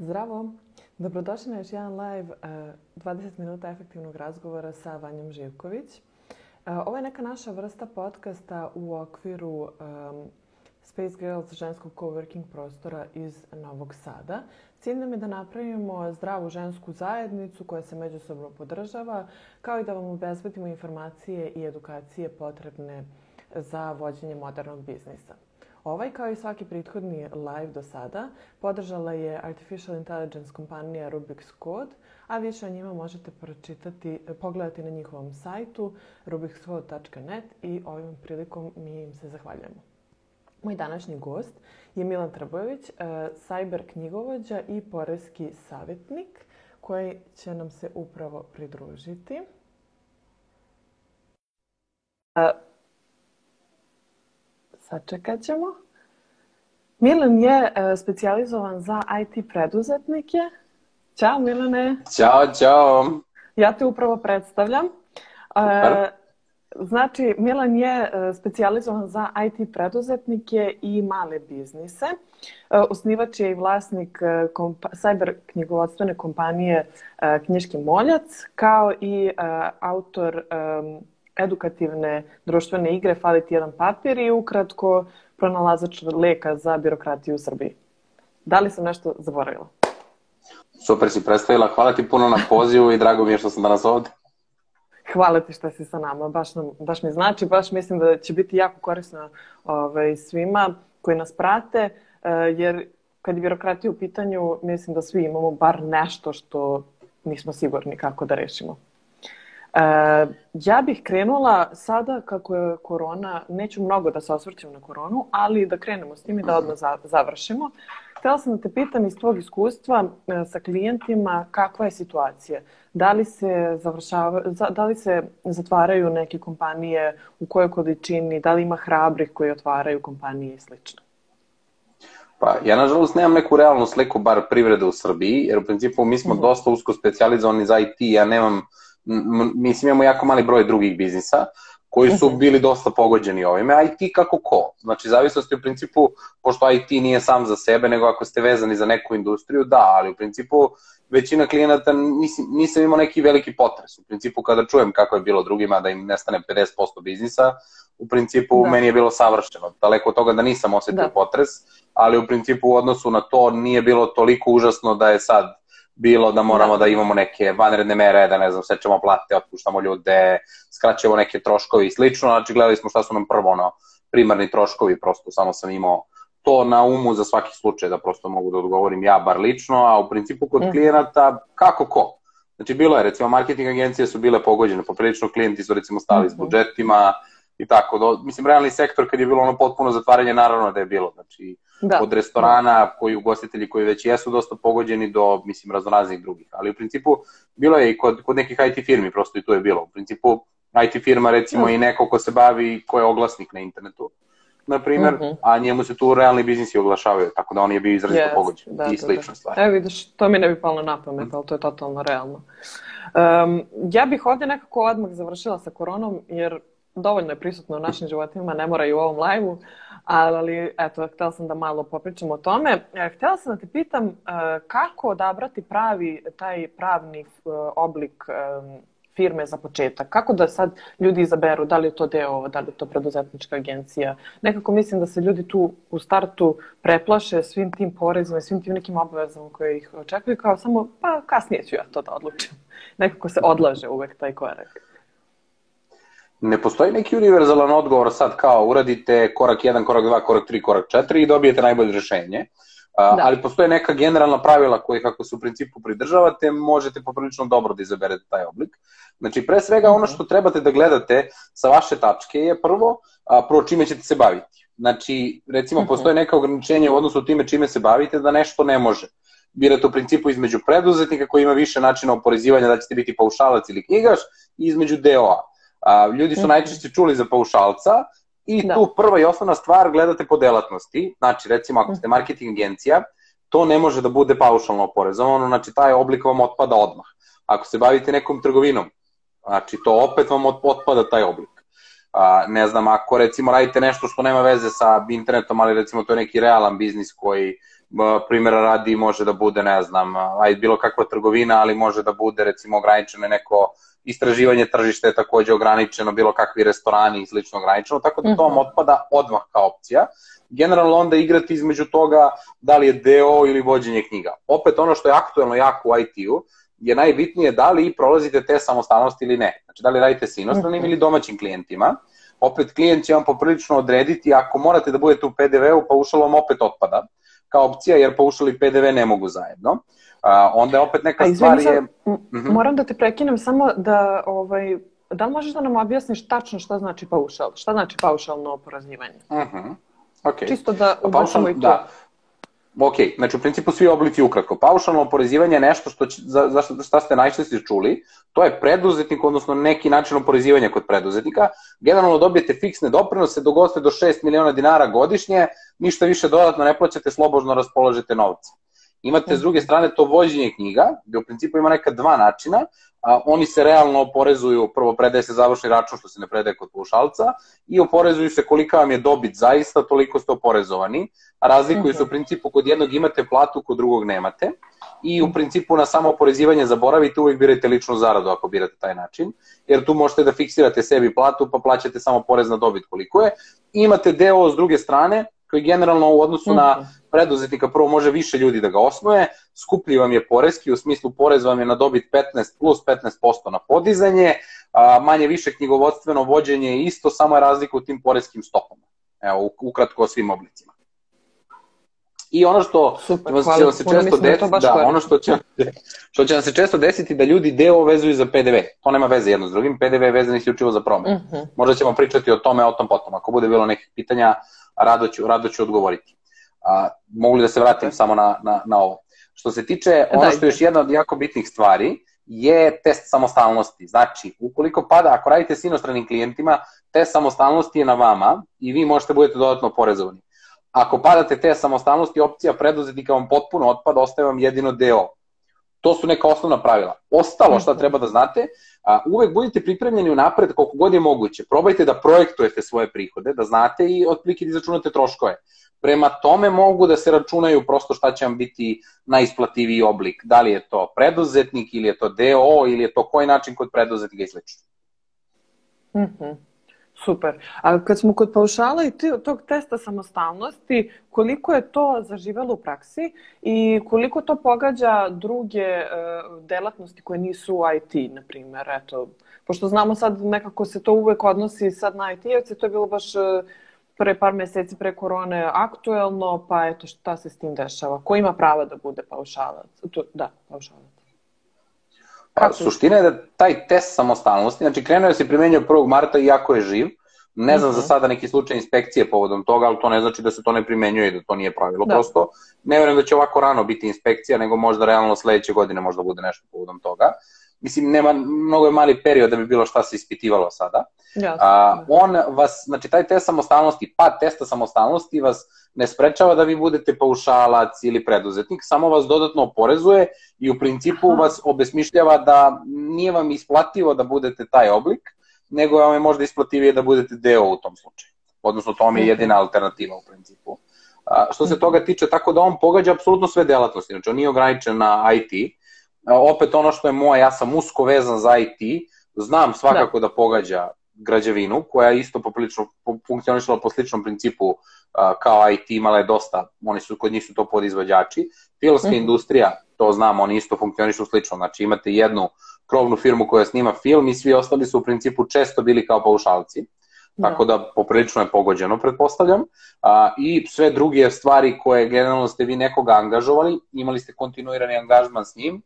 Zdravo! Dobrodošli na još jedan live uh, 20 minuta efektivnog razgovora sa Vanjom Živković. Uh, ovo je neka naša vrsta podcasta u okviru um, Space Girls ženskog coworking prostora iz Novog Sada. Cilj nam je da napravimo zdravu žensku zajednicu koja se međusobno podržava, kao i da vam obezbedimo informacije i edukacije potrebne za vođenje modernog biznisa. Ovaj, kao i svaki prethodni live do sada, podržala je Artificial Intelligence kompanija Rubik's Code, a više o njima možete pročitati, pogledati na njihovom sajtu rubikscode.net i ovim prilikom mi im se zahvaljujemo. Moj današnji gost je Milan Trbojević, e, sajber knjigovođa i porezki savjetnik koji će nam se upravo pridružiti. Sačekat ćemo. Milan je e, specijalizovan za IT preduzetnike. Ćao Milane. Ćao, čao. Ja te upravo predstavljam. E, znači, Milan je e, specijalizovan za IT preduzetnike i male biznise. Osnivač je i vlasnik kompa cyber knjigovodstvene kompanije Knjiški moljac, kao i autor e, edukativne društvene igre Fali ti jedan papir i ukratko pronalazač leka za birokratiju u Srbiji. Da li sam nešto zaboravila? Super si predstavila. Hvala ti puno na pozivu i drago mi je što sam danas ovde. Hvala ti što si sa nama. Baš, nam, baš mi znači, baš mislim da će biti jako korisno ovaj, svima koji nas prate, eh, jer kad je birokratija u pitanju, mislim da svi imamo bar nešto što nismo sigurni kako da rešimo. E, ja bih krenula sada kako je korona, neću mnogo da se osvrćem na koronu, ali da krenemo s tim i da odmah završimo. Htela sam da te pitam iz tvog iskustva e, sa klijentima kakva je situacija? Da li se, završava, da li se zatvaraju neke kompanije, u kojoj količini, da li ima hrabrih koji otvaraju kompanije i slično? Pa, ja nažalost nemam neku realnu sliku bar privrede u Srbiji, jer u principu mi smo mm -hmm. dosta usko specializovani za IT, ja nemam uh, mislim imamo jako mali broj drugih biznisa koji su mhm. bili dosta pogođeni ovime, a IT kako ko? Znači, zavisnosti u principu, pošto IT nije sam za sebe, nego ako ste vezani za neku industriju, da, ali u principu većina klijenata nisam, nisam imao neki veliki potres. U principu, kada čujem kako je bilo drugima da im nestane 50% biznisa, u principu da. meni je bilo savršeno. Daleko od toga da nisam osetio da. potres, ali u principu u odnosu na to nije bilo toliko užasno da je sad bilo da moramo da. da imamo neke vanredne mere, da ne znam, sečemo plate, otpuštamo ljude, skraćemo neke troškovi i slično, znači gledali smo šta su nam prvo ono, primarni troškovi, prosto samo sam imao to na umu za svaki slučaj da prosto mogu da odgovorim ja bar lično, a u principu kod mm. klijenata kako ko. Znači bilo je, recimo marketing agencije su bile pogođene, poprilično klijenti su recimo stali mm -hmm. s budžetima, i tako. Do, mislim, realni sektor kad je bilo ono potpuno zatvaranje, naravno da je bilo. Znači, da. od restorana, koji ugostitelji koji već jesu dosta pogođeni do, mislim, raznoraznih drugih. Ali u principu bilo je i kod, kod nekih IT firmi, prosto i tu je bilo. U principu IT firma recimo da. i neko ko se bavi, ko je oglasnik na internetu, na primer, mm -hmm. a njemu se tu realni biznisi oglašavaju, tako da on je bio izrazito yes, pogođen da, i slične da, da. stvari. Evo vidiš, to mi ne bi palo na pamet, ali to je totalno realno. Um, ja bih ovde nekako odmah završila sa koronom, jer dovoljno je prisutno u našim životima, ne mora i u ovom live-u, ali eto, htela sam da malo popričam o tome. E, htela sam da te pitam e, kako odabrati pravi, taj pravni e, oblik firme za početak? Kako da sad ljudi izaberu da li je to deo, da li je to preduzetnička agencija? Nekako mislim da se ljudi tu u startu preplaše svim tim porezima i svim tim nekim obavezama koje ih očekuju kao samo pa kasnije ću ja to da odlučim. Nekako se odlaže uvek taj korak ne postoji neki univerzalan odgovor sad kao uradite korak 1, korak 2, korak 3, korak 4 i dobijete najbolje rešenje. Da. Ali postoje neka generalna pravila kojih ako se u principu pridržavate, možete poprilično dobro da izaberete taj oblik. Znači, pre svega ono što trebate da gledate sa vaše tačke je prvo, a, prvo čime ćete se baviti. Znači, recimo, mhm. postoje neka ograničenja u odnosu time čime se bavite da nešto ne može. Birate u principu između preduzetnika koji ima više načina oporezivanja da ćete biti paušalac ili knjigaš i između DOA. A, ljudi su mhm. najčešće čuli za paušalca i da. tu prva i osnovna stvar gledate po delatnosti. Znači, recimo, ako ste mhm. marketing agencija, to ne može da bude paušalno oporezovano, znači taj oblik vam otpada odmah. Ako se bavite nekom trgovinom, znači to opet vam otpada taj oblik. A, ne znam, ako recimo radite nešto što nema veze sa internetom, ali recimo to je neki realan biznis koji primjera radi može da bude, ne znam, aj bilo kakva trgovina, ali može da bude recimo ograničeno neko istraživanje tržišta je takođe ograničeno, bilo kakvi restorani i slično ograničeno, tako da to vam mhm. otpada odmah kao opcija. Generalno onda igrati između toga da li je deo ili vođenje knjiga. Opet ono što je aktuelno jako u IT-u je najbitnije da li prolazite te samostalnosti ili ne. Znači da li radite sa inostranim mm -hmm. ili domaćim klijentima. Opet klijent će vam poprilično odrediti ako morate da budete u PDV-u, pa ušalo vam opet otpada kao opcija, jer paušal i PDV ne mogu zajedno. A, onda je opet neka A, stvar je... Uh -huh. Moram da te prekinem samo da, ovaj, da li možeš da nam objasniš tačno šta znači paušal? Šta znači paušalno oporezivanje? Uh mhm. -huh. Okay. Čisto da ubacimo i to. Da. Ok, znači u principu svi oblici ukratko. Paušalno oporezivanje je nešto što će, za, za šta ste najčešće čuli, to je preduzetnik, odnosno neki način oporezivanja kod preduzetnika. Generalno dobijete fiksne doprinose, dogoste do 6 miliona dinara godišnje, ništa više dodatno ne plaćate, slobodno raspolažete novca. Imate s druge strane to vođenje knjiga, gde u principu ima neka dva načina, a, oni se realno oporezuju, prvo predaje se završni račun što se ne predaje kod paušalca i oporezuju se kolika vam je dobit zaista, toliko ste oporezovani, a razlikuju se u mhm. principu kod jednog imate platu, kod drugog nemate i u principu na samo oporezivanje zaboravite, uvek birajte ličnu zaradu ako birate taj način, jer tu možete da fiksirate sebi platu pa plaćate samo porez na dobit koliko je. I imate deo s druge strane, koji generalno u odnosu na mhm. preduzetnika prvo može više ljudi da ga osnuje, skuplji vam je poreski, u smislu porez vam je na dobit 15 plus 15% na podizanje, a, manje više knjigovodstveno vođenje je isto, samo je razlika u tim poreskim stopama. Evo, ukratko o svim oblicima. I ono što Super, hvala, će vam se često da desiti, da, ono što će, što će vam se često desiti da ljudi deo vezuju za PDV. To nema veze jedno s drugim, PDV je vezan isključivo za promet. Uh mhm. -huh. Možda ćemo pričati o tome, o tom potom. Ako bude bilo nekih pitanja, rado ću, rado ću odgovoriti. A, mogu li da se vratim samo na, na, na ovo? Što se tiče, ono što je još jedna od jako bitnih stvari, je test samostalnosti. Znači, ukoliko pada, ako radite s inostranim klijentima, test samostalnosti je na vama i vi možete budete dodatno porezovani. Ako padate te samostalnosti, opcija preduzetnika vam potpuno otpada, ostaje vam jedino deo. To su neka osnovna pravila. Ostalo šta treba da znate, a, uvek budite pripremljeni u napred koliko god je moguće. Probajte da projektujete svoje prihode, da znate i otprilike da izračunate troškove. Prema tome mogu da se računaju prosto šta će vam biti najisplativiji oblik. Da li je to preduzetnik ili je to DO ili je to koji način kod preduzetnika i. Mhm. Mm -hmm. Super. A kad smo kod paušala i tog testa samostalnosti, koliko je to zaživelo u praksi i koliko to pogađa druge uh, delatnosti koje nisu IT, na primjer, eto, pošto znamo sad nekako se to uvek odnosi sad na IT-evce, to je bilo baš uh, pre par meseci pre korone aktuelno, pa eto šta se s tim dešava? Ko ima prava da bude paušalac? To, da, paušalac. Pa, suština je da taj test samostalnosti, znači krenuo je da se primenjao 1. marta iako je živ, ne znam mm -hmm. za mhm. sada neki slučaj inspekcije povodom toga, ali to ne znači da se to ne primenjuje i da to nije pravilo. Da. Prosto ne verujem da će ovako rano biti inspekcija, nego možda realno sledeće godine možda bude nešto povodom toga. Mislim, nema, mnogo je mali period da bi bilo šta se ispitivalo sada. Jasne. A, on vas, znači taj test samostalnosti, pad testa samostalnosti vas ne sprečava da vi budete paušalac ili preduzetnik, samo vas dodatno oporezuje i u principu Aha. vas obesmišljava da nije vam isplativo da budete taj oblik, nego vam je možda isplativije da budete deo u tom slučaju. Odnosno, to vam je jedina alternativa u principu. A, što se toga tiče, tako da on pogađa apsolutno sve delatnosti, znači on nije ograničen na IT. A, opet ono što je moja, ja sam usko vezan za IT, znam svakako da, da pogađa građevinu, koja je isto poprilično funkcionišala po sličnom principu a, kao IT, imala je dosta, oni su, kod njih su to podizvođači. Filmska mm -hmm. industrija, to znam, oni isto funkcionišu slično, znači imate jednu krovnu firmu koja snima film i svi ostali su u principu često bili kao paušalci. Da. Tako da poprilično je pogođeno, pretpostavljam. A, I sve druge stvari koje generalno ste vi nekoga angažovali, imali ste kontinuirani angažman s njim,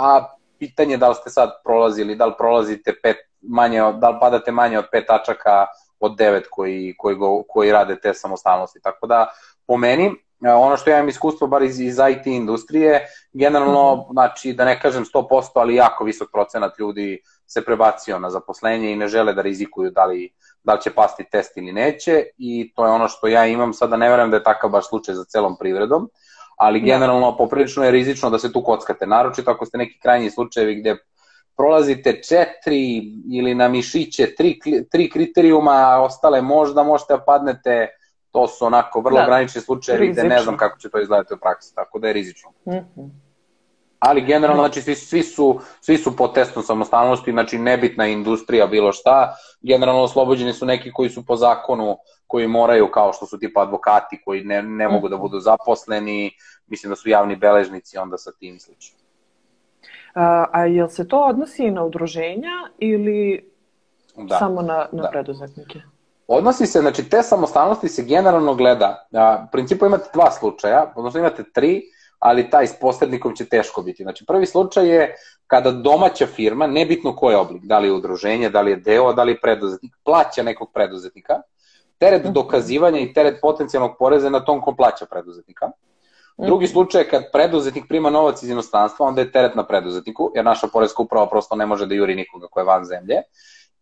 a pitanje da li ste sad prolazili, da li prolazite pet, manje, da li padate manje od pet tačaka od devet koji, koji, go, koji rade te samostalnosti. Tako da, po meni, ono što ja imam iskustvo, bar iz, iz IT industrije, generalno, znači, da ne kažem 100%, ali jako visok procenat ljudi se prebacio na zaposlenje i ne žele da rizikuju da li, da li će pasti test ili neće i to je ono što ja imam, sada ne verujem da je takav baš slučaj za celom privredom, ali da. generalno poprilično je rizično da se tu kockate, naročito ako ste neki krajnji slučajevi gde prolazite četiri ili na mišiće tri, tri kriterijuma, a ostale možda možete da padnete To su onako vrlo da. granični slučajevi gde ne znam kako će to izgledati u praksi, tako da je rizično. Mm -hmm. Ali generalno, znači, svi, svi, su, svi su po testom samostalnosti, znači nebitna industrija, bilo šta. Generalno oslobođeni su neki koji su po zakonu, koji moraju, kao što su tipa advokati, koji ne, ne mogu da budu zaposleni, mislim da su javni beležnici onda sa tim slično. A, a jel se to odnosi na udruženja ili da. samo na, na da. preduzetnike? Odnosi se, znači te samostalnosti se generalno gleda, a, u principu imate dva slučaja, odnosno imate tri, ali taj s posrednikom će teško biti. Znači prvi slučaj je kada domaća firma, nebitno koji je oblik, da li je udruženje, da li je deo, da li je preduzetnik, plaća nekog preduzetnika, teret mhm. dokazivanja i teret potencijalnog poreza na tom ko plaća preduzetnika. Drugi mhm. slučaj je kad preduzetnik prima novac iz inostranstva, onda je teret na preduzetniku, jer naša porezka uprava prosto ne može da juri nikoga ko je van zemlje.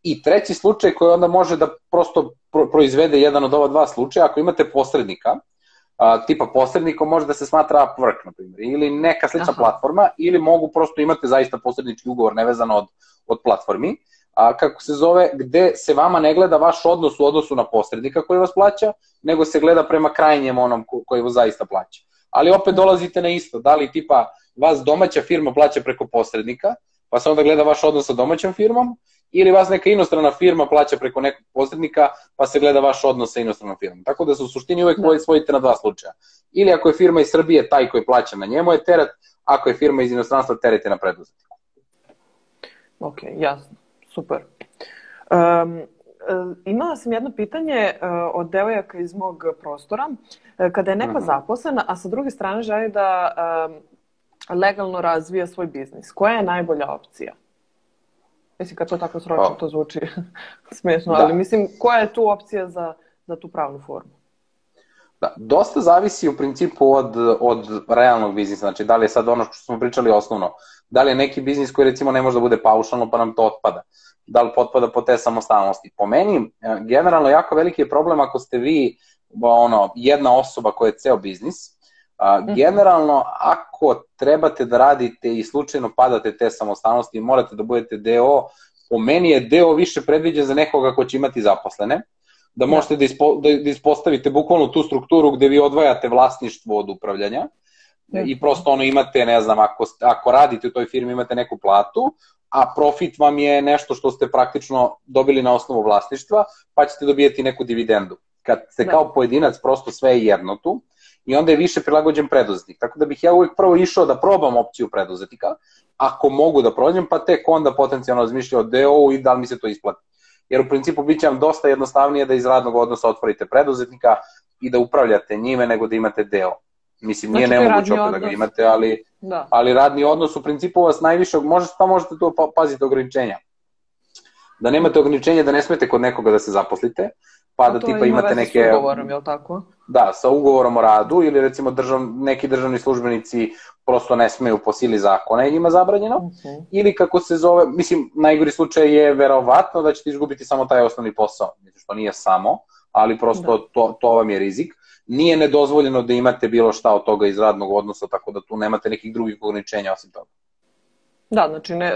I treći slučaj koji onda može da prosto proizvede jedan od ova dva slučaja, ako imate posrednika, a, tipa posrednika može da se smatra Upwork, na primjer, ili neka slična Aha. platforma, ili mogu prosto imate zaista posrednički ugovor nevezano od, od platformi, a, kako se zove, gde se vama ne gleda vaš odnos u odnosu na posrednika koji vas plaća, nego se gleda prema krajnjem onom ko, koji vas zaista plaća. Ali opet dolazite na isto, da li tipa vas domaća firma plaća preko posrednika, pa se onda gleda vaš odnos sa domaćom firmom, ili vas neka inostrana firma plaća preko nekog posrednika, pa se gleda vaš odnos sa inostranom firmom. Tako da se u suštini uvek da. svojite na dva slučaja. Ili ako je firma iz Srbije taj koji plaća na njemu je teret, ako je firma iz inostranstva teret je na preduzetniku. Ok, jasno, super. Um, imala sam jedno pitanje uh, od devojaka iz mog prostora. Uh, kada je neka uh mhm. -huh. zaposlena, a sa druge strane želi da um, legalno razvija svoj biznis, koja je najbolja opcija? Mislim, kad to tako sročno, to zvuči smiješno, da. ali mislim, koja je tu opcija za, za tu pravnu formu? Da, dosta zavisi u principu od, od realnog biznisa, znači da li je sad ono što smo pričali osnovno, da li je neki biznis koji recimo ne može da bude paušalno pa nam to otpada, da li potpada po te samostalnosti. Po meni, e, generalno jako veliki je problem ako ste vi ono, jedna osoba koja je ceo biznis, A, mhm. generalno, ako trebate da radite i slučajno padate te samostalnosti i morate da budete deo, po meni je deo više predviđen za nekoga ko će imati zaposlene, da, da. možete da, ispo, da, da ispostavite bukvalno tu strukturu gde vi odvajate vlasništvo od upravljanja i prosto ono imate, ne znam, ako, ako radite u toj firmi imate neku platu, a profit vam je nešto što ste praktično dobili na osnovu vlasništva, pa ćete dobijeti neku dividendu. Kad ste da. kao pojedinac prosto sve je jedno tu, i onda je više prilagođen preduzetnik. Tako da bih ja uvijek prvo išao da probam opciju preduzetnika, ako mogu da prođem, pa tek onda potencijalno razmišljao o DO i da li mi se to isplati. Jer u principu bit će vam dosta jednostavnije da iz radnog odnosa otvorite preduzetnika i da upravljate njime nego da imate deo. Mislim, nije znači, nemoguće opet da ga imate, ali, da. ali radni odnos u principu vas najviše, možete, pa možete tu pa, paziti ograničenja. Da nemate ograničenja da ne smete kod nekoga da se zaposlite, pa da tipa imate neke... sa ugovorom, je li tako? Da, sa ugovorom o radu ili recimo držav, neki državni službenici prosto ne smeju po sili zakona i njima zabranjeno. -huh. Ili kako se zove, mislim, najgori slučaj je verovatno da ćete izgubiti samo taj osnovni posao. Mislim, što nije samo, ali prosto da. to, to vam je rizik. Nije nedozvoljeno da imate bilo šta od toga iz radnog odnosa, tako da tu nemate nekih drugih ograničenja osim toga. Da, znači ne,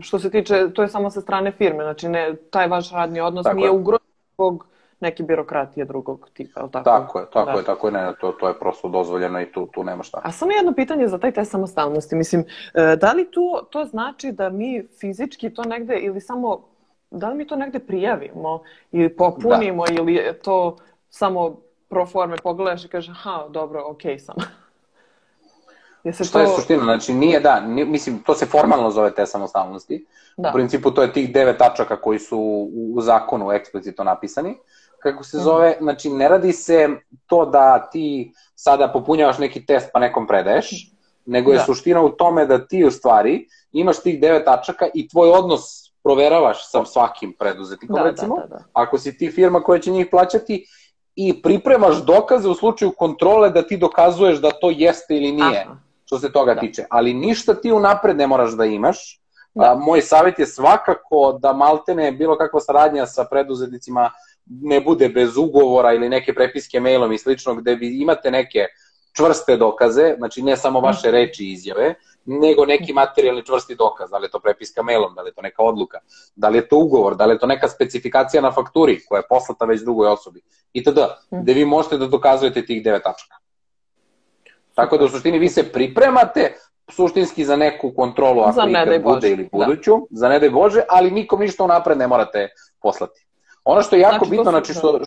što se tiče, to je samo sa strane firme, znači ne, taj vaš radni odnos tako nije ugrožen zbog neke birokratije drugog tipa, je tako? Tako je, tako da. je, tako je, ne, to, to je prosto dozvoljeno i tu, tu nema šta. A samo jedno pitanje za taj test samostalnosti, mislim, e, da li tu to znači da mi fizički to negde ili samo, da li mi to negde prijavimo ili popunimo da. ili je to samo pro forme pogledaš i kaže, aha, dobro, okej okay sam. Je se Šta to... je suština? Znači, nije, da, nije, mislim, to se formalno zove te samostalnosti. Da. U principu to je tih devet tačaka koji su u, u zakonu eksplicitno napisani kako se zove, znači ne radi se to da ti sada popunjavaš neki test pa nekom predaješ, nego je da. suština u tome da ti u stvari imaš tih devet tačaka i tvoj odnos proveravaš sa svakim preduzetnikom, da, recimo. Da, da, da. Ako si ti firma koja će njih plaćati i pripremaš dokaze u slučaju kontrole da ti dokazuješ da to jeste ili nije, Aha. što se toga da. tiče. Ali ništa ti unapred ne moraš da imaš. Da. A, moj savjet je svakako da maltene bilo kakva saradnja sa preduzetnicima ne bude bez ugovora ili neke prepiske mailom i slično, gde vi imate neke čvrste dokaze, znači ne samo vaše mhm. reči i izjave, nego neki materijalni čvrsti dokaz, da li je to prepiska mailom, da li je to neka odluka, da li je to ugovor, da li je to neka specifikacija na fakturi koja je poslata već drugoj osobi, itd., mhm. gde vi možete da dokazujete tih devet tačaka. Tako da u suštini vi se pripremate suštinski za neku kontrolu ako za ikad bude ili da. buduću, da. za ne daj Bože, ali nikom ništa unapred ne morate poslati. Ono što je jako znači, bitno, znači što,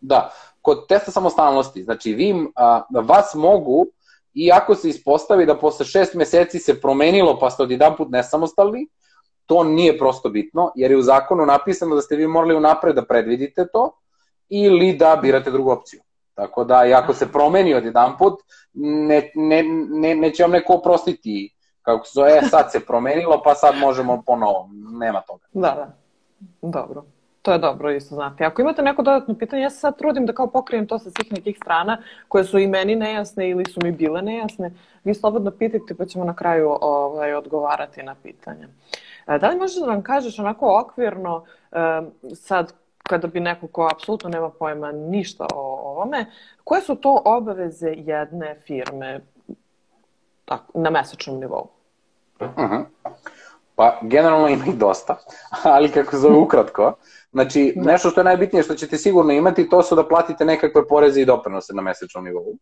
da, kod testa samostalnosti, znači vi, a, vas mogu, i ako se ispostavi da posle šest meseci se promenilo pa ste od jedan put nesamostalni, to nije prosto bitno, jer je u zakonu napisano da ste vi morali unapred da predvidite to ili da birate drugu opciju. Tako da, i ako se promeni od jedan put, ne, ne, ne, neće vam neko oprostiti kako se zove, e, sad se promenilo, pa sad možemo ponovo. Nema toga. Da, da. Dobro. To je dobro isto znati. Ako imate neko dodatno pitanje, ja se sad trudim da kao pokrijem to sa svih nekih strana koje su i meni nejasne ili su mi bile nejasne. Vi slobodno pitajte pa ćemo na kraju ovaj, odgovarati na pitanja. E, da li možeš da nam kažeš onako okvirno sad kada bi neko ko apsolutno nema pojma ništa o ovome, koje su to obaveze jedne firme tako, na mesečnom nivou? -huh. Pa, generalno ima ih dosta, ali kako zove ukratko, znači, da. nešto što je najbitnije što ćete sigurno imati, to su da platite nekakve poreze i doprinose na mesečnom nivou.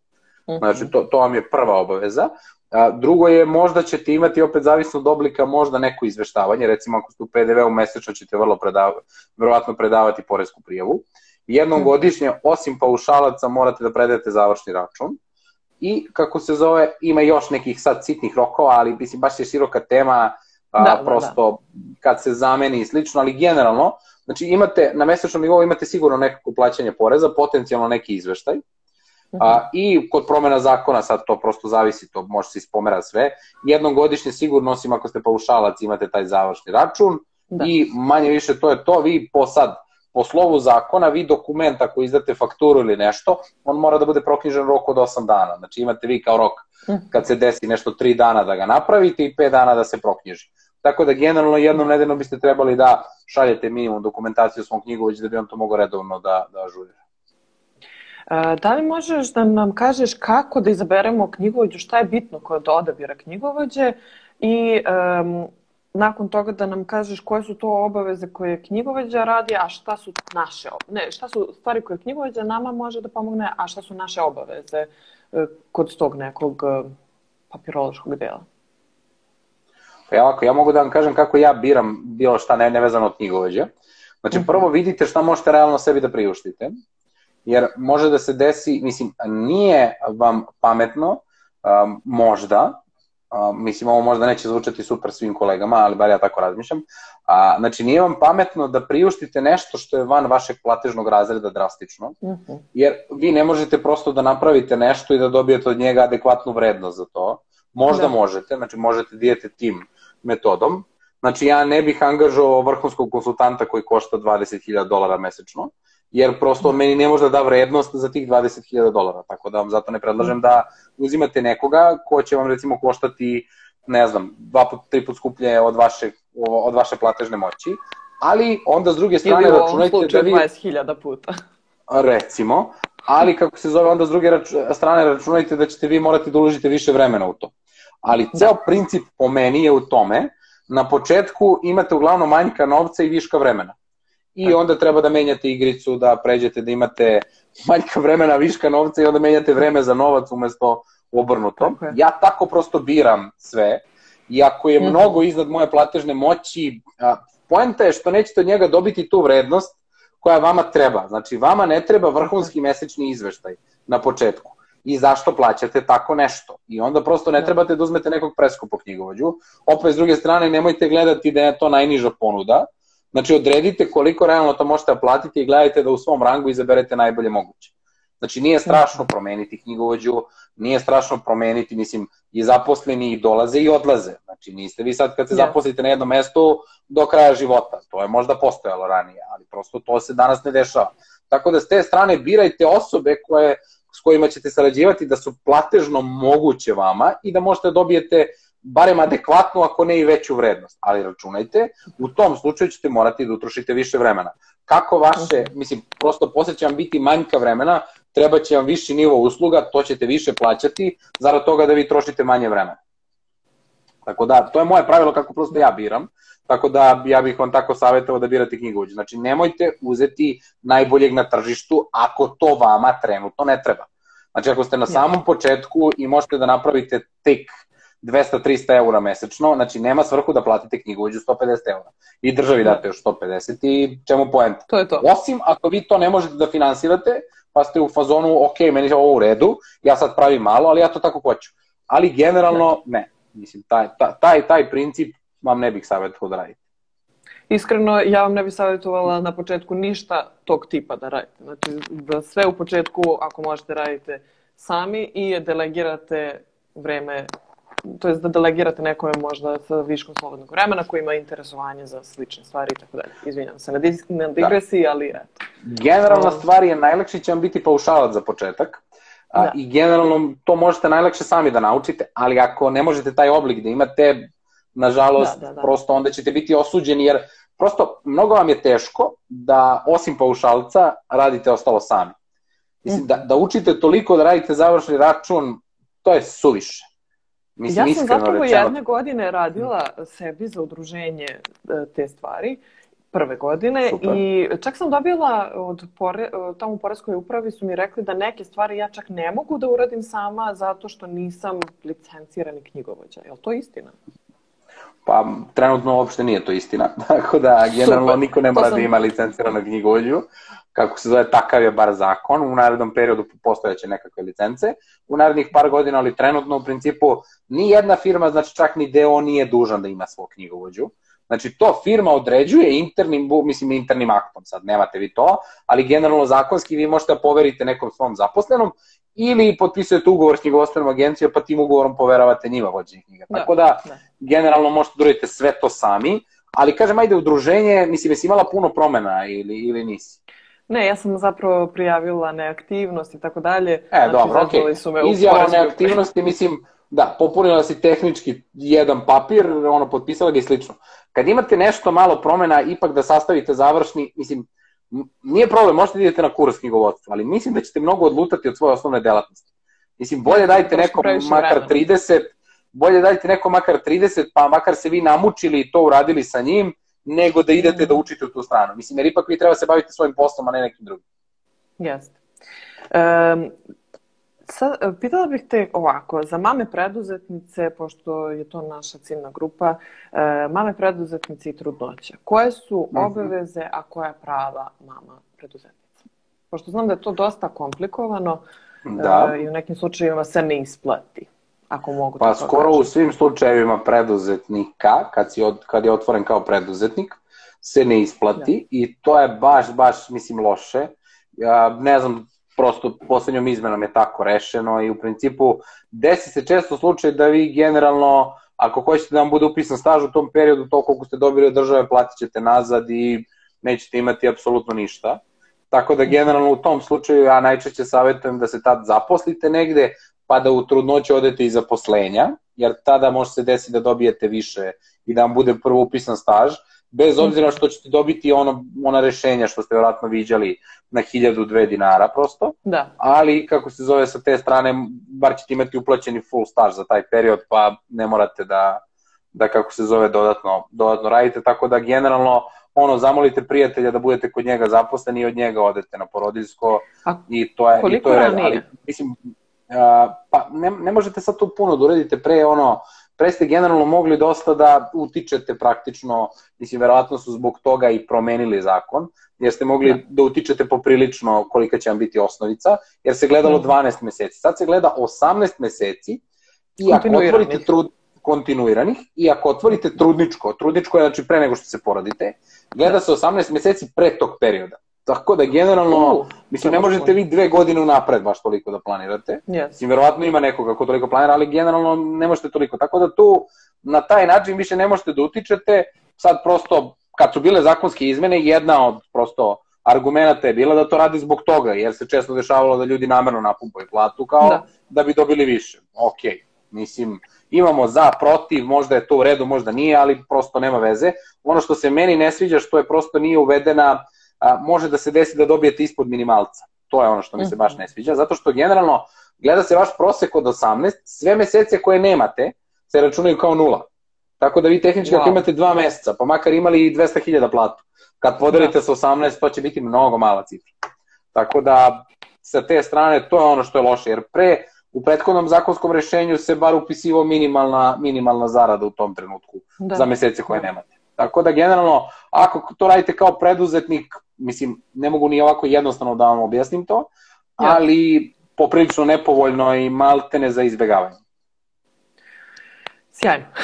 Mhm. Znači, to, to vam je prva obaveza. A, drugo je, možda ćete imati, opet zavisno od oblika, možda neko izveštavanje, recimo ako ste u PDV-u mesečno ćete vrlo predavati, verovatno predavati poresku prijavu. Jednom mhm. godišnje, osim paušalaca, morate da predajete završni račun. I, kako se zove, ima još nekih sad sitnih rokova, ali mislim, baš je široka tema, a, da, prosto da, da. kad se zameni i slično, ali generalno, znači imate, na mesečnom nivou imate sigurno nekako plaćanje poreza, potencijalno neki izveštaj, A, I kod promena zakona, sad to prosto zavisi, to može se ispomera sve, jednom godišnje sigurno, osim ako ste paušalac, imate taj završni račun da. i manje više to je to, vi po sad, po slovu zakona, vi dokument ako izdate fakturu ili nešto, on mora da bude proknjižen rok od 8 dana. Znači imate vi kao rok. Kad se desi nešto 3 dana da ga napravite i 5 dana da se proknjiži. Tako da generalno jednom nedeljno biste trebali da šaljete minimum dokumentaciju svom knjigovođu da bi on to mogao redovno da, da ažurira. Da li možeš da nam kažeš kako da izaberemo knjigovođu, šta je bitno kod odabira knjigovođe i um, nakon toga da nam kažeš koje su to obaveze koje knjigovođa radi, a šta su naše, ne, šta su stvari koje knjigovođa nama može da pomogne, a šta su naše obaveze kod tog nekog uh, papirološkog dela. Pa ja, ovako, ja mogu da vam kažem kako ja biram bilo šta ne, nevezano od knjigovođa. Znači, mhm. prvo vidite šta možete realno sebi da priuštite jer može da se desi, mislim, nije vam pametno, um, možda, um, mislim, ovo možda neće zvučati super svim kolegama, ali bar ja tako razmišljam, a, znači nije vam pametno da priuštite nešto što je van vašeg platežnog razreda drastično, uh mhm. -huh. jer vi ne možete prosto da napravite nešto i da dobijete od njega adekvatnu vrednost za to. Možda da. možete, znači možete da idete tim metodom, Znači ja ne bih angažovao vrhunskog konsultanta koji košta 20.000 dolara mesečno, jer prosto meni ne može da da vrednost za tih 20.000 dolara, tako da vam zato ne predlažem da uzimate nekoga ko će vam recimo koštati, ne znam, dva put, tri put skuplje od vaše, od vaše platežne moći, ali onda s druge strane računajte da vi... 20.000 puta. Recimo, ali kako se zove, onda s druge rač... strane računajte da ćete vi morati da uložite više vremena u to. Ali ceo da. princip po meni je u tome, na početku imate uglavnom manjka novca i viška vremena i onda treba da menjate igricu, da pređete da imate manjka vremena, viška novca i onda menjate vreme za novac umesto obrnuto. Okay. Ja tako prosto biram sve i ako je -hmm. mnogo iznad moje platežne moći, a, poenta je što nećete od njega dobiti tu vrednost koja vama treba. Znači, vama ne treba vrhunski mesečni izveštaj na početku. I zašto plaćate tako nešto? I onda prosto ne da. trebate da uzmete nekog preskupog knjigovođu. Opet, s druge strane, nemojte gledati da je to najniža ponuda, Znači, odredite koliko realno to možete da platiti i gledajte da u svom rangu izaberete najbolje moguće. Znači, nije strašno promeniti knjigovođu, nije strašno promeniti, mislim, i zaposleni i dolaze i odlaze. Znači, niste vi sad kad se zaposlite na jednom mestu do kraja života. To je možda postojalo ranije, ali prosto to se danas ne dešava. Tako da s te strane birajte osobe koje, s kojima ćete sarađivati da su platežno moguće vama i da možete da dobijete barem adekvatnu, ako ne i veću vrednost. Ali računajte, u tom slučaju ćete morati da utrošite više vremena. Kako vaše, mislim, prosto posle će vam biti manjka vremena, treba će vam viši nivo usluga, to ćete više plaćati, zarad toga da vi trošite manje vremena. Tako da, to je moje pravilo kako prosto ja biram. Tako da ja bih vam tako savjetovao da birate knjigovođu. Znači, nemojte uzeti najboljeg na tržištu ako to vama trenutno ne treba. Znači, ako ste na samom početku i možete da napravite tek 200-300 eura mesečno, znači nema svrhu da platite knjigovođu 150 eura. I državi da. date još 150 i čemu poenta? To je to. Osim ako vi to ne možete da finansirate, pa ste u fazonu, ok, meni je ovo u redu, ja sad pravim malo, ali ja to tako hoću. Ali generalno ne. Mislim, taj, taj, taj princip vam ne bih savjetovao da radite. Iskreno, ja vam ne bih savjetovala na početku ništa tog tipa da radite. Znači, da sve u početku, ako možete, radite sami i delegirate vreme, to je da delegirate nekome možda sa viškom slobodnog vremena koji ima interesovanje za slične stvari i tako dalje. Izvinjam se na, dis, na digresiji, da. ali eto. Generalna um, stvar je najlakši će vam biti paušalac za početak. Da. I generalno to možete najlakše sami da naučite, ali ako ne možete taj oblik da imate, nažalost, da, da, da. prosto onda ćete biti osuđeni, jer prosto mnogo vam je teško da osim paušalca radite ostalo sami. Mislim, da, da učite toliko da radite završni račun, to je suviše. Mislim, ja sam zapravo rečeno... jedne godine radila sebi za udruženje e, te stvari, prve godine Super. i čak sam dobila od pore, tamo u Poreskoj upravi su mi rekli da neke stvari ja čak ne mogu da uradim sama zato što nisam licencirani knjigovođa. Je li to istina? Pa, trenutno uopšte nije to istina. Tako da, generalno, Super. niko ne mora sam... da ima licenciranu knjigovođu. Kako se zove, takav je bar zakon. U narednom periodu postojeće nekakve licence. U narednih par godina, ali trenutno, u principu, ni jedna firma, znači čak ni deo nije dužan da ima svog knjigovođu. Znači, to firma određuje internim, mislim, internim aktom, sad nemate vi to, ali generalno zakonski vi možete da poverite nekom svom zaposlenom ili potpisujete ugovor s knjigovodstvenom agencijom, pa tim ugovorom poveravate njima vođenje knjiga. Da, Tako da, da, generalno možete da uradite sve to sami, ali kažem, ajde, udruženje, mislim, jesi imala puno promena ili, ili nisi? Ne, ja sam zapravo prijavila neaktivnost i tako dalje. E, znači, dobro, okej. Okay. Izjava neaktivnosti, mislim, da, popunila si tehnički jedan papir, ono, potpisala ga i slično. Kad imate nešto malo promena, ipak da sastavite završni, mislim, nije problem, možete da idete na kurs knjigovodstva, ali mislim da ćete mnogo odlutati od svoje osnovne delatnosti. Mislim, bolje dajte nekom makar 30, bolje dajte nekom makar 30, pa makar se vi namučili i to uradili sa njim, nego da idete da učite u tu stranu. Mislim, jer ipak vi treba se baviti svojim poslom, a ne nekim drugim. Jeste. Um, Sad, e, pitala bih te ovako, za mame preduzetnice, pošto je to naša ciljna grupa, e, mame preduzetnice i trudnoća, koje su mhm. obaveze, a koja prava mama preduzetnica? Pošto znam da je to dosta komplikovano da. E, i u nekim slučajevima se ne isplati. Ako mogu pa skoro u svim slučajevima preduzetnika, kad, si od, kad je otvoren kao preduzetnik, se ne isplati da. i to je baš, baš, mislim, loše. Ja ne znam prosto poslednjom izmenom je tako rešeno i u principu desi se često slučaj da vi generalno, ako hoćete da vam bude upisan staž u tom periodu, to koliko ste dobili od države platit ćete nazad i nećete imati apsolutno ništa. Tako da generalno u tom slučaju ja najčešće savjetujem da se tad zaposlite negde, pa da u trudnoći odete i zaposlenja, jer tada može se desiti da dobijete više i da vam bude prvo upisan staž, bez obzira što ćete dobiti ono, ona rešenja što ste vjerojatno viđali na 1000-2 dinara prosto, da. ali kako se zove sa te strane, bar ćete imati uplaćeni full staž za taj period, pa ne morate da, da kako se zove dodatno, dodatno radite, tako da generalno ono, zamolite prijatelja da budete kod njega zaposleni i od njega odete na porodiljsko A i to je, i to je red, ali mislim, uh, pa ne, ne možete sad tu puno da uradite pre ono, pre ste generalno mogli dosta da utičete praktično, mislim, verovatno su zbog toga i promenili zakon, jer ste mogli da, da utičete poprilično kolika će vam biti osnovica, jer se gledalo 12 mhm. meseci. Sad se gleda 18 meseci i ako otvorite trud kontinuiranih i ako otvorite trudničko, trudničko je znači pre nego što se porodite, gleda se 18 meseci pre tog perioda. Tako da generalno, uh, mislim, ne možete vi dve godine unapred baš toliko da planirate. Yes. Mislim, verovatno ima nekoga ko toliko planira, ali generalno ne možete toliko. Tako da tu na taj način više ne možete da utičete. Sad prosto, kad su bile zakonske izmene, jedna od prosto argumenta je bila da to radi zbog toga, jer se često dešavalo da ljudi namerno napumpaju platu kao da, da bi dobili više. Ok, mislim, imamo za, protiv, možda je to u redu, možda nije, ali prosto nema veze. Ono što se meni ne sviđa, što je prosto nije uvedena a, može da se desi da dobijete ispod minimalca. To je ono što mi se baš ne sviđa, zato što generalno gleda se vaš prosek od 18, sve mesece koje nemate se računaju kao nula. Tako da vi tehnički wow. ako imate dva meseca, pa makar imali i 200.000 platu, kad podelite da. sa 18, to će biti mnogo mala cifra. Tako da, sa te strane, to je ono što je loše, jer pre, u prethodnom zakonskom rešenju se bar upisivo minimalna, minimalna zarada u tom trenutku da. za mesece koje da. nemate. Tako da, generalno, ako to radite kao preduzetnik, mislim, ne mogu ni ovako jednostavno da vam objasnim to, ali poprilično nepovoljno i maltene za izbegavanje. Sjajno.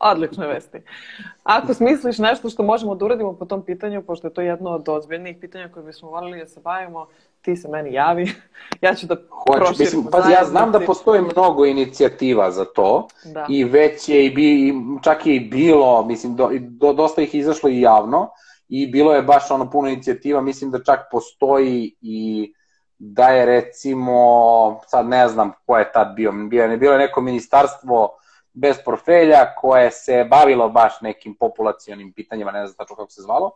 Odlične vesti. Ako smisliš nešto što možemo da uradimo po tom pitanju, pošto je to jedno od ozbiljnijih pitanja koje bismo volili da se bavimo, ti se meni javi. ja ću da Hoće, mislim, pa ja znam da postoji mnogo inicijativa za to da. i već je i bi, čak je i bilo, mislim, do, do, dosta ih izašlo i javno i bilo je baš ono puno inicijativa, mislim da čak postoji i da je recimo, sad ne znam ko je tad bio, bio je, bilo je neko ministarstvo bez portfelja koje se bavilo baš nekim populacionim pitanjima, ne znam tačno kako se zvalo,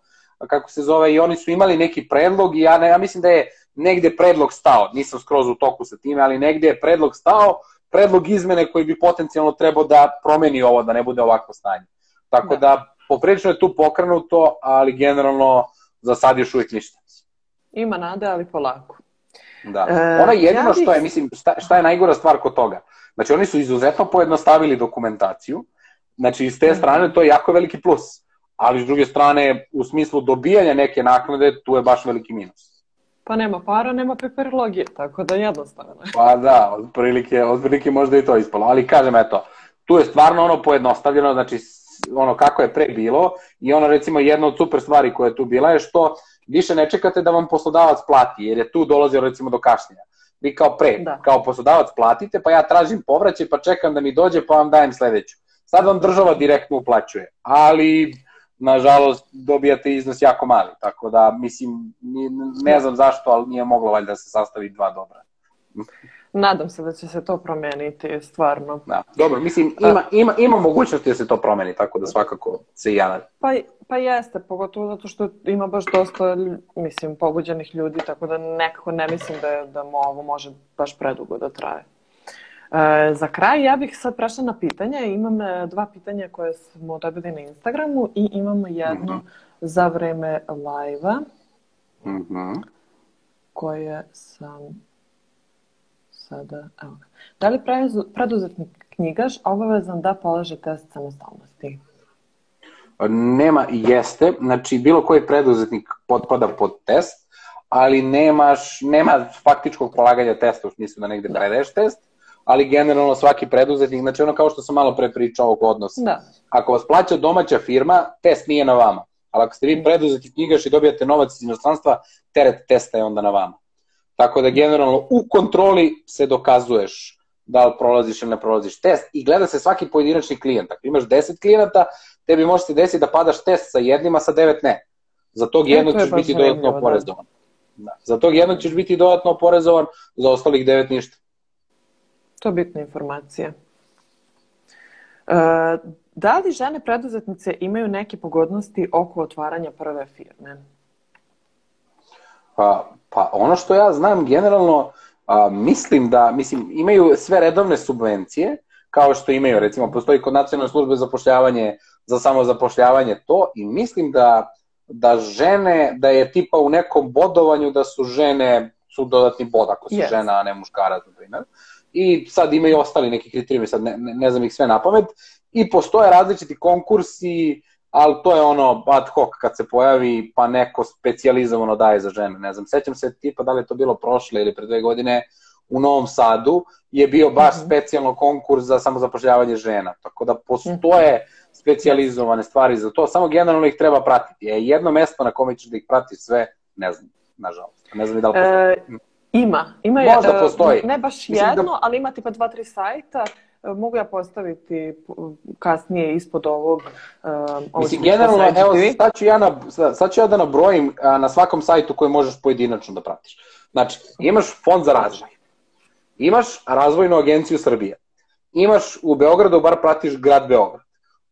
kako se zove, i oni su imali neki predlog i ja, ne, ja mislim da je negde predlog stao, nisam skroz u toku sa time, ali negde je predlog stao, predlog izmene koji bi potencijalno trebao da promeni ovo, da ne bude ovako stanje. Tako da, da poprilično je tu pokrenuto, ali generalno za sad još uvijek ništa. Ima nade, ali polako. Da. E, Ona jedino ja bih... što je, mislim, šta, šta je najgora stvar kod toga? Znači, oni su izuzetno pojednostavili dokumentaciju, znači, iz te mhm. strane to je jako veliki plus, ali s druge strane, u smislu dobijanja neke naknade, tu je baš veliki minus. Pa nema para, nema peperologije, tako da jednostavno. Pa da, od prilike, od prilike možda i to ispalo, ali kažem, eto, tu je stvarno ono pojednostavljeno, znači, ono kako je pre bilo i ono recimo jedna od super stvari koja je tu bila je što više ne čekate da vam poslodavac plati, jer je tu dolazio recimo do kašnjenja. Vi kao pre, da. kao poslodavac platite, pa ja tražim povraćaj, pa čekam da mi dođe, pa vam dajem sledeću. Sad vam država direktno uplaćuje, ali nažalost dobijate iznos jako mali, tako da mislim, ne znam zašto, ali nije moglo valjda da se sastavi dva dobra. Nadam se da će se to promeniti, stvarno. Da, dobro, mislim, ima, ima, ima mogućnosti da se to promeni, tako da svakako se i ja. Pa, pa jeste, pogotovo zato što ima baš dosta, mislim, pogođenih ljudi, tako da nekako ne mislim da, da ovo može baš predugo da traje. E, za kraj ja bih sad prešla na pitanja. Imam e, dva pitanja koje smo dobili na Instagramu i imamo jedno mm -hmm. za vreme live-a mm -hmm. koje sam sada, evo. Da li preduzetnik knjigaš obavezan da polaže test samostalnosti? Nema, jeste, znači bilo koji preduzetnik potpada pod test, ali nemaš, nema faktičkog polaganja testa u smislu da negde da. predaješ test, ali generalno svaki preduzetnik, znači ono kao što sam malo pre pričao oko odnosa. Da. Ako vas plaća domaća firma, test nije na vama. Ali ako ste vi preduzetnik knjigaš i dobijate novac iz inostranstva, teret testa je onda na vama. Tako da generalno u kontroli se dokazuješ da li prolaziš ili ne prolaziš test i gleda se svaki pojedinačni klijent. Ako imaš 10 klijenata, tebi može se desiti da padaš test sa jednima, sa devet ne. Za tog e, jednog ćeš biti dodatno da. oporezovan. Da. Za tog jednog ćeš biti dodatno oporezovan, za ostalih devet ništa. To je bitna informacija. E, da li žene preduzetnice imaju neke pogodnosti oko otvaranja prve firme? Pa, pa ono što ja znam generalno, a, mislim da, mislim, imaju sve redovne subvencije, kao što imaju, recimo, postoji kod nacionalne službe za pošljavanje, za samozapošljavanje to i mislim da, da žene, da je tipa u nekom bodovanju da su žene, su dodatni bod ako si yes. žena, a ne muškarac, na primjer. I sad imaju ostali neki kriterijumi, sad ne, ne, ne znam ih sve na pamet. I postoje različiti konkursi, ali to je ono ad hoc kad se pojavi pa neko specializovano daje za žene. Ne znam, sećam se tipa da li je to bilo prošle ili pre dve godine u Novom Sadu je bio baš mm -hmm. specijalno konkurs za samozapošljavanje žena. Tako da postoje specializovane stvari za to, samo generalno ih treba pratiti. E, jedno mesto na kome ćeš da ih pratiš sve, ne znam, nažalost. Ne znam i da li postoji. E, ima. ima Možda e, postoji. Ne baš Mislim da- jedno, da... ali ima tipa dva, tri sajta mogu ja postaviti kasnije ispod ovog uh, Mislim, generalno, evo, sad ću, ja na, sad ću ja da nabrojim na svakom sajtu koji možeš pojedinačno da pratiš. Znači, imaš fond za razvoj, imaš razvojnu agenciju Srbije, imaš u Beogradu, bar pratiš grad Beograd,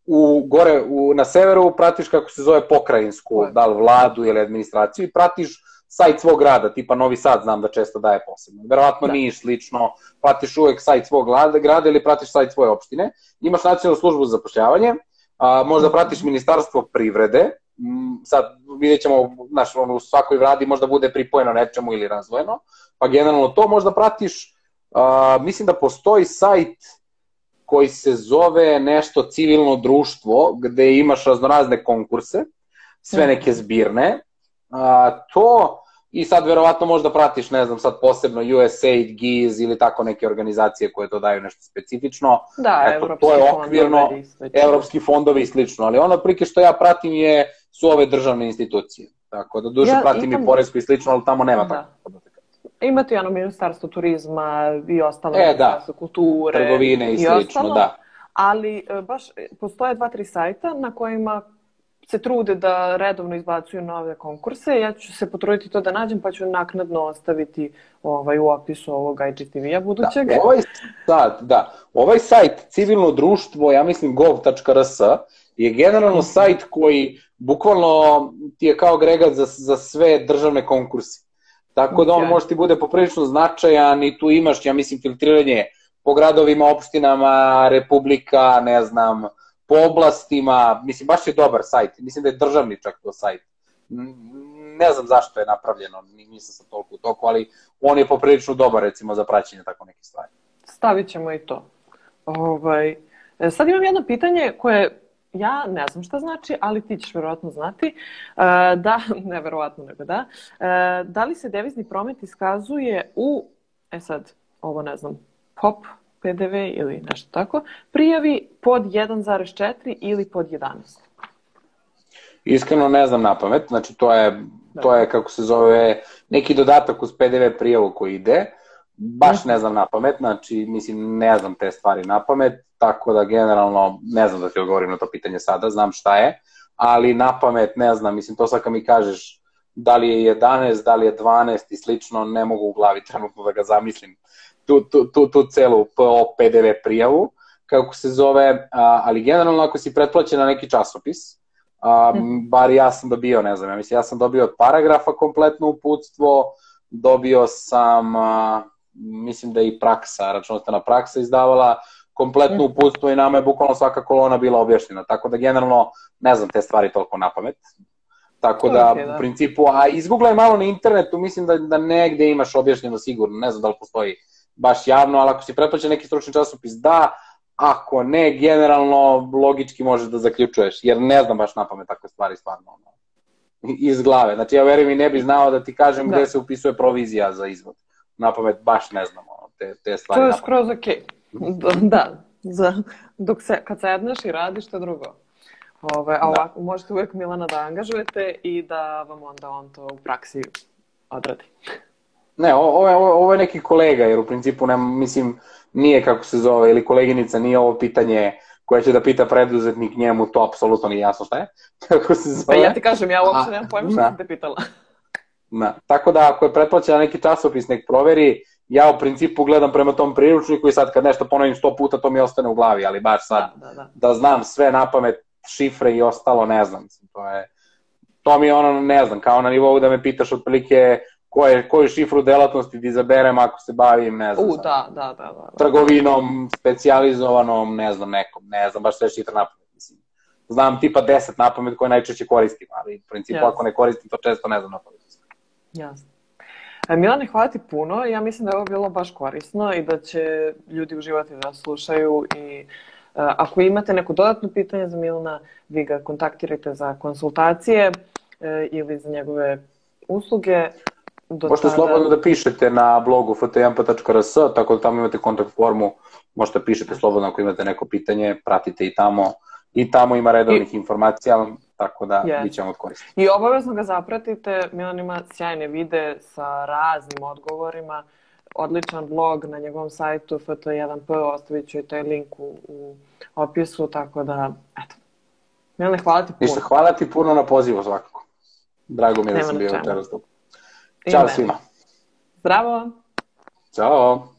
u, gore u, na severu pratiš kako se zove pokrajinsku, da li vladu ili administraciju i pratiš sajt svog grada, tipa Novi Sad znam da često daje posebno. Verovatno da. Niš slično, pratiš uvek sajt svog grada ili pratiš sajt svoje opštine. Imaš nacionalnu službu za zapošljavanje, a, možda pratiš ministarstvo privrede, mm, sad vidjet ćemo, znaš, ono, u svakoj vladi možda bude pripojeno nečemu ili razvojeno, pa generalno to možda pratiš, a, mislim da postoji sajt koji se zove nešto civilno društvo, gde imaš raznorazne konkurse, sve neke zbirne, a, to i sad verovatno možda pratiš, ne znam, sad posebno USAID, GIZ ili tako neke organizacije koje to daju nešto specifično. Da, Eto, evropski to je okvirno, fondovi evropski fondovi i slično, ali ono prike što ja pratim je, su ove državne institucije. Tako da duže ja, pratim imam... i Poresko i slično, ali tamo nema da. tako. Imate i ono ministarstvo turizma i ostalo e, da. kulture. Trgovine i, i slično, ostalo, da. Ali e, baš postoje dva, tri sajta na kojima se trude da redovno izbacuju nove konkurse. Ja ću se potruditi to da nađem, pa ću naknadno ostaviti ovaj, u opisu ovog IGTV-a budućeg. Da, ovaj, da, da. ovaj sajt civilno društvo, ja mislim gov.rs, je generalno mhm. sajt koji bukvalno ti je kao agregat za, za sve državne konkurse. Tako da on može ti bude poprilično značajan i tu imaš, ja mislim, filtriranje po gradovima, opštinama, republika, ne znam, po oblastima, mislim, baš je dobar sajt, mislim da je državni čak to sajt. Ne znam zašto je napravljeno, nisam sam toliko u toku, ali on je poprilično dobar, recimo, za praćenje tako neke stvari. Stavit ćemo i to. Ovaj, e, sad imam jedno pitanje koje ja ne znam šta znači, ali ti ćeš verovatno znati. E, da, ne verovatno, nego da. E, da li se devizni promet iskazuje u, e sad, ovo ne znam, POP, PDV ili nešto tako, prijavi pod 1,4 ili pod 11? Iskreno ne znam na pamet, znači to je, to je kako se zove, neki dodatak uz PDV prijavu koji ide, baš ne znam na pamet, znači mislim ne znam te stvari na pamet, tako da generalno ne znam da ti odgovorim na to pitanje sada, znam šta je, ali na pamet ne znam, mislim to sad kad mi kažeš da li je 11, da li je 12 i slično, ne mogu u glavi trenutno da ga zamislim tu, tu, tu, tu celu PO PDV prijavu, kako se zove, a, ali generalno ako si pretplaćen na neki časopis, a, mhm. bar ja sam dobio, ne znam, ja mislim, ja sam dobio od paragrafa kompletno uputstvo, dobio sam, a, mislim da je i praksa, računostana praksa izdavala kompletno mhm. uputstvo i nama je bukvalno svaka kolona bila objašnjena, tako da generalno ne znam te stvari toliko na pamet. Tako da, okay, da, u principu, a izgooglaj malo na internetu, mislim da, da negde imaš objašnjeno sigurno, ne znam da li postoji baš javno, ali ako si pretplaćen neki stručni časopis, da, ako ne, generalno logički možeš da zaključuješ, jer ne znam baš na pamet takve stvari stvarno ono, iz glave. Znači, ja verujem i ne bi znao da ti kažem da. gde se upisuje provizija za izvod. Na pamet baš ne znam ono, te, te stvari. To je skroz ok. Da, za, dok se, kad sedneš i radiš, to drugo. Ove, a da. ovako, da. možete uvek Milana da angažujete i da vam onda on to u praksi odradi. Ne, ovo je, ovo je neki kolega, jer u principu, ne, mislim, nije kako se zove, ili koleginica, nije ovo pitanje koje će da pita preduzetnik njemu, to apsolutno nije jasno šta je. kako se zove. Pa ja ti kažem, ja uopšte nemam pojma što sam te pitala. Da. Tako da ako je pretplaćena neki časopis, nek proveri, ja u principu gledam prema tom priručniku i sad kad nešto ponovim sto puta, to mi ostane u glavi, ali baš sad da, da, da. da znam sve na pamet, šifre i ostalo, ne znam. To je, to mi je ono, ne znam, kao na nivou da me pitaš otprilike koje, koju šifru delatnosti da izaberem ako se bavim, ne znam, U, da, da, da, da, da. trgovinom, specializovanom, ne znam, nekom, ne znam, baš sve šifre napamet, mislim. Znam tipa 10 napamet koje najčešće koristim, ali u principu Jasne. ako ne koristim to često ne znam napamet. Jasno. E, Milane, hvala ti puno. Ja mislim da je ovo bilo baš korisno i da će ljudi uživati da slušaju i Uh, ako imate neko dodatno pitanje za Milana, vi ga kontaktirajte za konsultacije uh, ili za njegove usluge. Do možete tada... slobodno da pišete na blogu ftmp.rs, tako da tamo imate kontakt formu, možete da pišete slobodno ako imate neko pitanje, pratite i tamo. I tamo ima redovnih I... informacija, tako da yes. bit ćemo od koristi. I obavezno ga zapratite, Milan ima sjajne vide sa raznim odgovorima, odličan blog na njegovom sajtu ft1p, ostavit ću i taj link u, u opisu, tako da, eto. Milane, hvala ti puno. Ništa, hvala ti puno na pozivu svakako. Drago mi je da sam bio večeras tu. Ćao svima. Zdravo. Ćao.